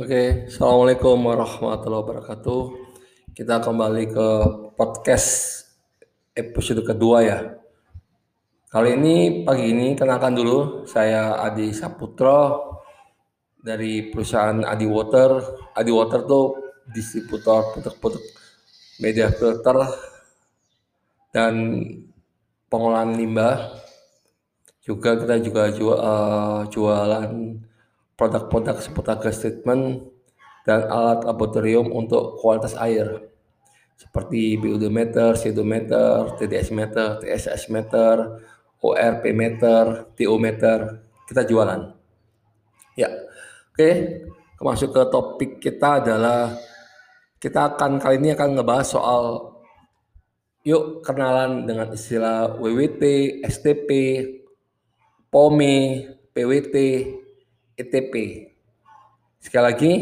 Oke, Assalamualaikum warahmatullahi wabarakatuh. Kita kembali ke podcast episode kedua ya. Kali ini pagi ini kenalkan dulu, saya Adi Saputro dari perusahaan Adi Water. Adi Water tuh distributor produk-produk media filter dan pengolahan limbah. Juga kita juga jual, uh, jualan produk-produk seputar gas treatment dan alat laboratorium untuk kualitas air. Seperti biodometer, sedometer, TDS meter, TSS meter, ORP meter, TO meter, kita jualan. Ya, oke, masuk ke topik kita adalah kita akan kali ini akan ngebahas soal yuk kenalan dengan istilah WWT, STP, POMI, PWT, ETP. Sekali lagi,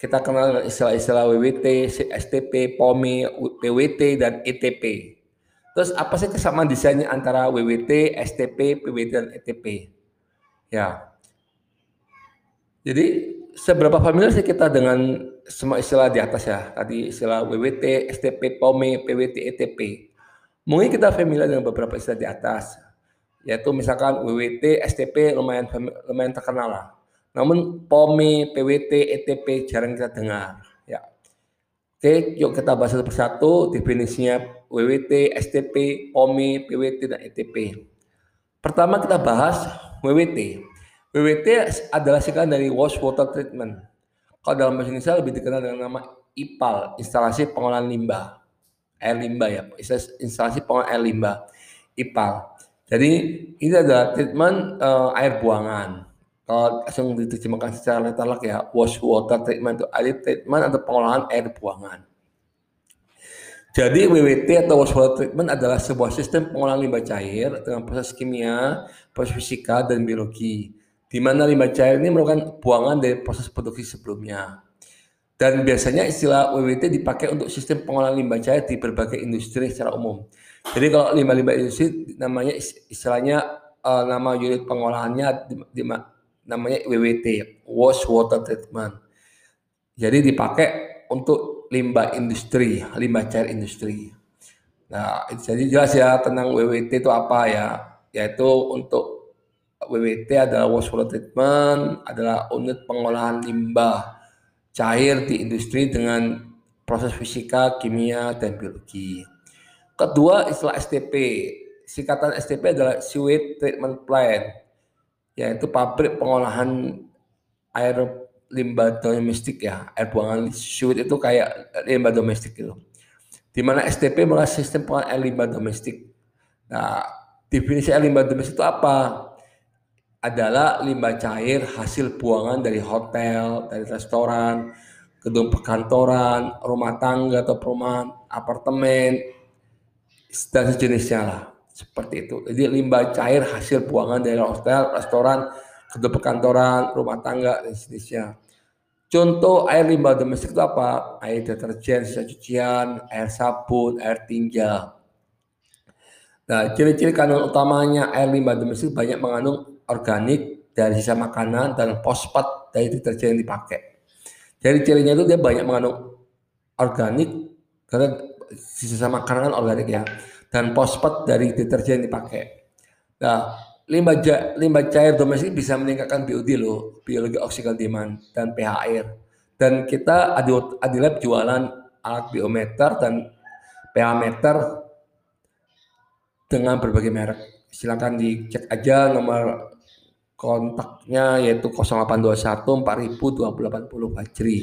kita kenal istilah-istilah WWT, STP, POMI, PWT, dan ETP. Terus apa sih kesamaan desainnya antara WWT, STP, PWT, dan ETP? Ya. Jadi seberapa familiar sih kita dengan semua istilah di atas ya? Tadi istilah WWT, STP, POMI, PWT, ETP. Mungkin kita familiar dengan beberapa istilah di atas, yaitu misalkan WWT, STP lumayan lumayan terkenal lah. Namun POMI, PWT, ETP jarang kita dengar. Ya. Oke, yuk kita bahas satu persatu definisinya WWT, STP, POMI, PWT, dan ETP. Pertama kita bahas WWT. WWT adalah singkatan dari Wash Water Treatment. Kalau dalam bahasa Indonesia lebih dikenal dengan nama IPAL, instalasi pengolahan limbah. Air limbah ya, instalasi pengolahan air limbah. IPAL. Jadi ini adalah treatment uh, air buangan kalau langsung diterjemahkan secara letterlek ya wash water treatment itu air treatment atau pengolahan air buangan. Jadi WWT atau wash water treatment adalah sebuah sistem pengolahan limbah cair dengan proses kimia, proses fisika dan biologi. Di mana limbah cair ini merupakan buangan dari proses produksi sebelumnya. Dan biasanya istilah WWT dipakai untuk sistem pengolahan limbah cair di berbagai industri secara umum. Jadi kalau limbah-limbah industri namanya istilahnya uh, nama unit pengolahannya di, di, namanya WWT, wash water treatment. Jadi dipakai untuk limbah industri, limbah cair industri. Nah, jadi jelas ya tentang WWT itu apa ya? Yaitu untuk WWT adalah wash water treatment, adalah unit pengolahan limbah cair di industri dengan proses fisika, kimia, dan biologi. Kedua, istilah STP. Singkatan STP adalah Sewage Treatment Plant yaitu pabrik pengolahan air limbah domestik ya, air buangan sewage itu kayak limbah domestik gitu. Di mana STP adalah sistem pengolahan air limbah domestik. Nah, definisi air limbah domestik itu apa? Adalah limbah cair hasil buangan dari hotel, dari restoran, gedung perkantoran, rumah tangga atau perumahan, apartemen, dan sejenisnya lah seperti itu. Jadi limbah cair hasil buangan dari hotel, restoran, gedung perkantoran, rumah tangga dan seterusnya. Contoh air limbah domestik itu apa? Air deterjen, sisa cucian, air sabun, air tinja. Nah, ciri-ciri kandungan utamanya air limbah domestik banyak mengandung organik dari sisa makanan dan fosfat dari deterjen yang dipakai. Jadi cirinya itu dia banyak mengandung organik karena sisa makanan kan organik ya dan fosfat dari deterjen dipakai. Nah, limbah, ja, limbah cair domestik bisa meningkatkan BOD loh, biologi oksigen demand dan pH air. Dan kita Adilab jualan alat biometer dan pH meter dengan berbagai merek. Silakan dicek aja nomor kontaknya yaitu 0821 4000 2080 Fajri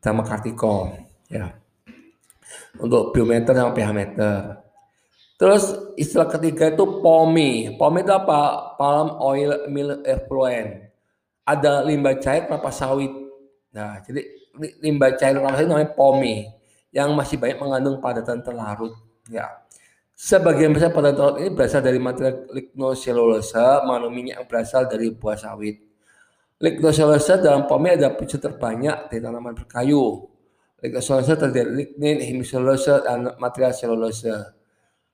sama Kartiko ya untuk biometer sama pH meter Terus istilah ketiga itu POMI. POMI itu apa? Palm Oil Mill Effluent. Ada limbah cair kelapa sawit. Nah, jadi limbah cair kelapa sawit namanya POMI yang masih banyak mengandung padatan terlarut. Ya. Sebagian besar padatan terlarut ini berasal dari material lignoselulose, mengandung minyak yang berasal dari buah sawit. Lignoselulose dalam POMI ada picu terbanyak dari tanaman berkayu. Lignoselulose terdiri dari lignin, hemiselulose, dan material selulose.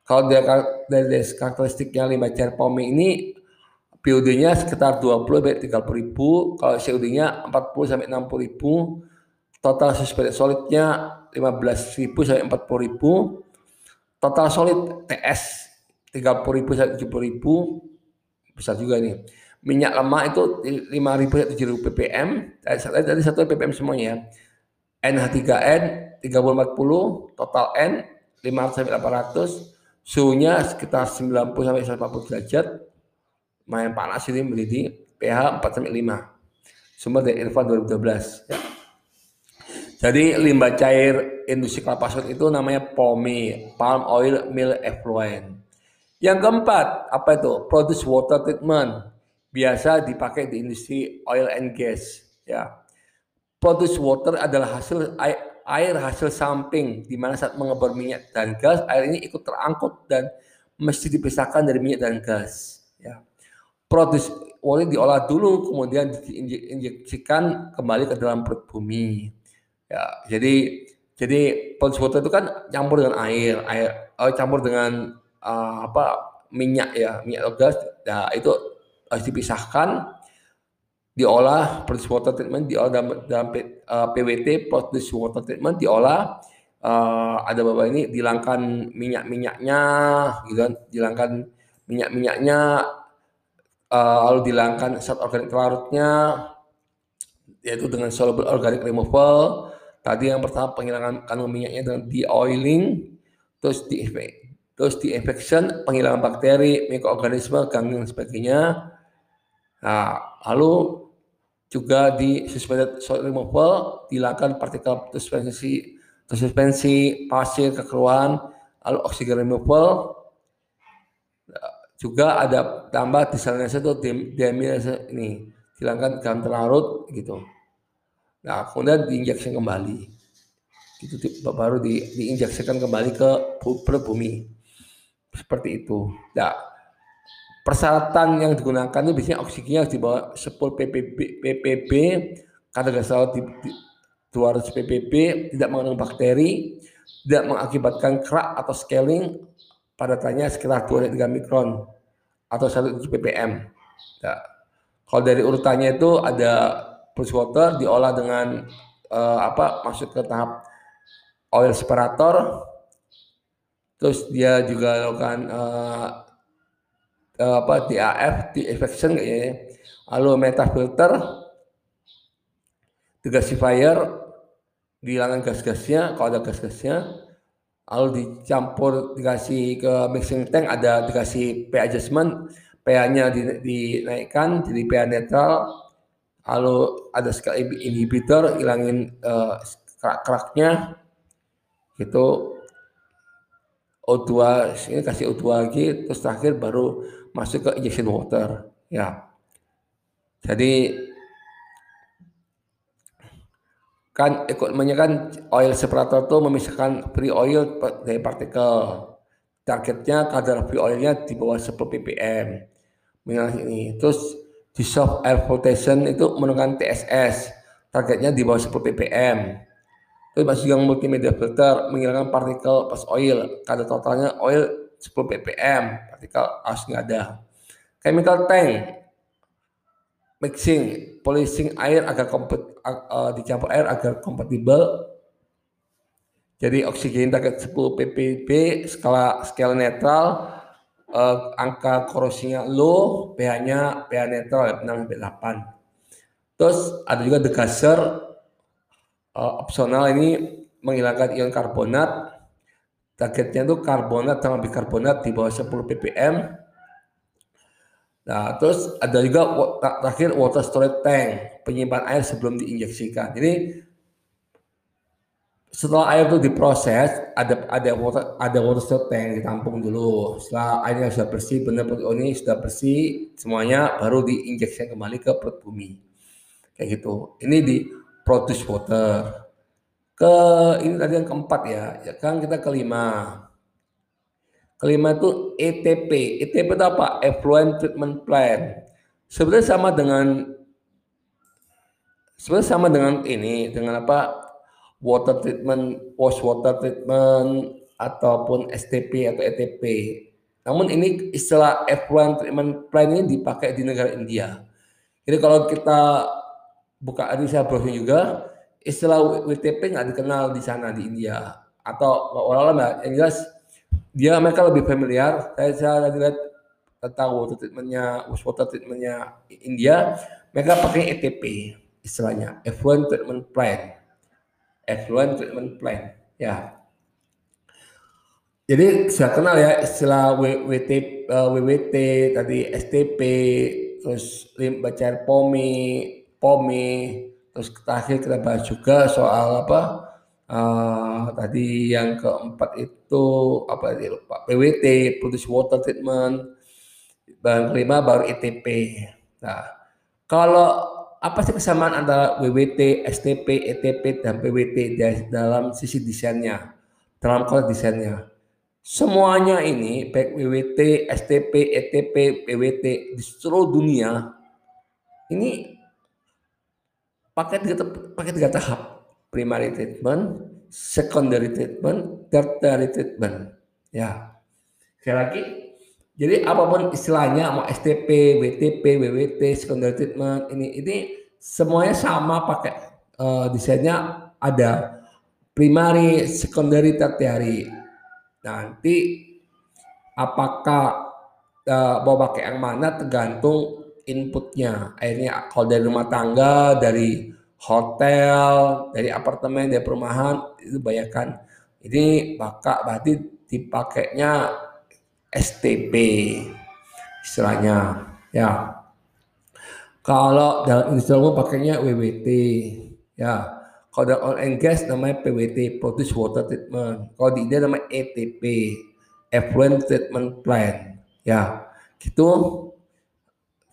Kalau dari karakteristiknya limbah cair POMI ini BOD-nya sekitar 20 sampai 30 ribu, kalau COD-nya 40 sampai 60 ribu, total suspended solidnya 15 ribu sampai 40 ribu, total solid TS 30 ribu sampai 70 ribu, besar juga ini. Minyak lemak itu 5 ribu sampai 7 ribu ppm, tadi satu ppm semuanya. NH3N 3040, total N 500 sampai 800, suhunya sekitar 90 sampai 140 derajat, main panas ini mendidih pH 4 sampai 5 sumber dari Irfan 2012 ya. jadi limbah cair industri kelapa sawit itu namanya POMI palm oil mill effluent. Yang keempat apa itu? Produce water treatment. Biasa dipakai di industri oil and gas ya. Produce water adalah hasil air, air hasil samping di mana saat mengebor minyak dan gas air ini ikut terangkut dan mesti dipisahkan dari minyak dan gas ya. Produs wali diolah dulu kemudian diinjeksikan kembali ke dalam perut bumi ya. Jadi jadi produs water itu kan campur dengan air air oh, campur dengan uh, apa minyak ya minyak atau gas ya itu harus dipisahkan diolah produce water treatment diolah dalam, dalam uh, eh, PWT produce water treatment diolah uh, ada bapak ini dilangkan minyak minyaknya gitu kan dilangkan minyak minyaknya uh, lalu dihilangkan zat organik larutnya yaitu dengan soluble organic removal. Tadi yang pertama penghilangan kandungan minyaknya dengan de-oiling terus di terus di infection penghilangan bakteri mikroorganisme gangguan dan sebagainya. Nah lalu juga di suspended soil removal dilakukan partikel suspensi suspensi pasir kekeluaran lalu oksigen removal juga ada tambah desalinasi itu demilase ini hilangkan garam terlarut gitu. Nah kemudian diinjeksi kembali. Itu baru di, diinjeksikan kembali ke bumi. Seperti itu. Nah persyaratan yang digunakan itu biasanya oksigennya harus di bawah 10 ppb ppb kadar gas laut di, di 200 ppb tidak mengandung bakteri tidak mengakibatkan kerak atau scaling padatannya sekitar 2-3 mikron atau 1 ppm. Ya. Kalau dari urutannya itu ada plus water diolah dengan uh, apa masuk ke tahap oil separator terus dia juga lakukan uh, apa DAF di evacuation kayaknya lalu metafilter. Degasifier dihilangkan gas-gasnya. Kalau ada gas-gasnya lalu dicampur dikasih ke mixing tank. Ada dikasih pH adjustment. pH-nya dinaikkan jadi pH netral. Lalu ada sekali inhibitor hilangin uh, kerak-keraknya. Itu O2 ini kasih O2 lagi terus terakhir baru masuk ke injection water ya jadi kan equipmentnya kan oil separator itu memisahkan free oil dari partikel. Targetnya kadar free oilnya di bawah 10 ppm. ini. Terus di soft air flotation itu menurunkan TSS. Targetnya di bawah 10 ppm. Terus masih yang multimedia filter menghilangkan partikel pas oil. Kadar totalnya oil 10 ppm. Partikel harus nggak ada. Chemical tank mixing, polishing air agar kompet, uh, dicampur air agar kompatibel. Jadi oksigen target 10 ppb, skala skala netral, uh, angka korosinya low, pH-nya pH netral 6 sampai 8. Terus ada juga degasser uh, opsional ini menghilangkan ion karbonat. Targetnya itu karbonat sama bikarbonat di bawah 10 ppm Nah, terus ada juga terakhir water storage tank, penyimpan air sebelum diinjeksikan. Jadi setelah air itu diproses, ada ada water ada water storage tank ditampung dulu. Setelah airnya sudah bersih, benar oh, ini sudah bersih, semuanya baru diinjeksikan kembali ke perut bumi. Kayak gitu. Ini di produce water. Ke ini tadi yang keempat ya, ya kan kita kelima Kelima itu ETP. ETP itu apa? Effluent Treatment Plan. Sebenarnya sama dengan sebenarnya sama dengan ini, dengan apa? Water treatment, waste water treatment ataupun STP atau ETP. Namun ini istilah effluent treatment plan ini dipakai di negara India. Jadi kalau kita buka ini saya browsing juga, istilah WTP nggak dikenal di sana di India atau orang-orang yang jelas dia mereka lebih familiar. Saya saya lihat tentang water treatmentnya, wastewater treatmentnya India, mereka pakai ETP istilahnya, effluent treatment plan, effluent treatment plan, ya. Jadi saya kenal ya istilah WWT, uh, WWT tadi STP, terus baca POMI, POMI, terus terakhir kita bahas juga soal apa Uh, tadi yang keempat itu apa dia lupa PWT produce water treatment dan kelima baru ETP. Nah, kalau apa sih kesamaan antara WWT, STP, ETP, dan PWT dalam sisi desainnya, dalam konteks desainnya? Semuanya ini, baik WWT, STP, ETP, PWT, di seluruh dunia, ini pakai tiga, pakai tiga tahap primary treatment, secondary treatment, tertiary treatment. Ya. Sekali lagi, jadi apa pun istilahnya mau STP, WTP, WWT, secondary treatment ini ini semuanya sama pakai uh, desainnya ada primary, secondary, tertiary. Nanti apakah uh, mau pakai yang mana tergantung inputnya. Akhirnya kalau dari rumah tangga, dari hotel, dari apartemen, dari perumahan itu bayarkan. Ini maka berarti dipakainya STP istilahnya ya. Kalau dalam industri umum pakainya WWT ya. Kalau dalam oil and gas namanya PWT, Produce Water Treatment. Kalau di India namanya ETP, Effluent Treatment Plan. Ya, gitu.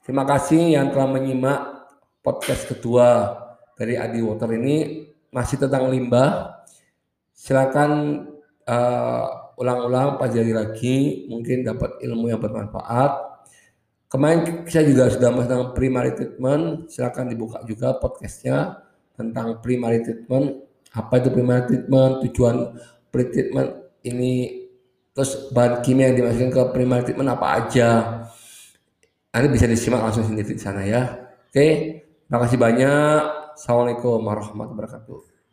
Terima kasih yang telah menyimak podcast kedua dari Adi Water ini masih tentang limbah. Silakan uh, ulang-ulang, pelajari lagi, mungkin dapat ilmu yang bermanfaat. Kemarin saya juga sudah bahas tentang primary treatment, silakan dibuka juga podcastnya tentang primary treatment. Apa itu primary treatment, tujuan pre-treatment ini, terus bahan kimia yang dimasukkan ke primary treatment apa aja. Anda bisa disimak langsung sendiri di sana ya. Oke, terima kasih banyak. Assalamualaikum warahmatullahi wabarakatuh.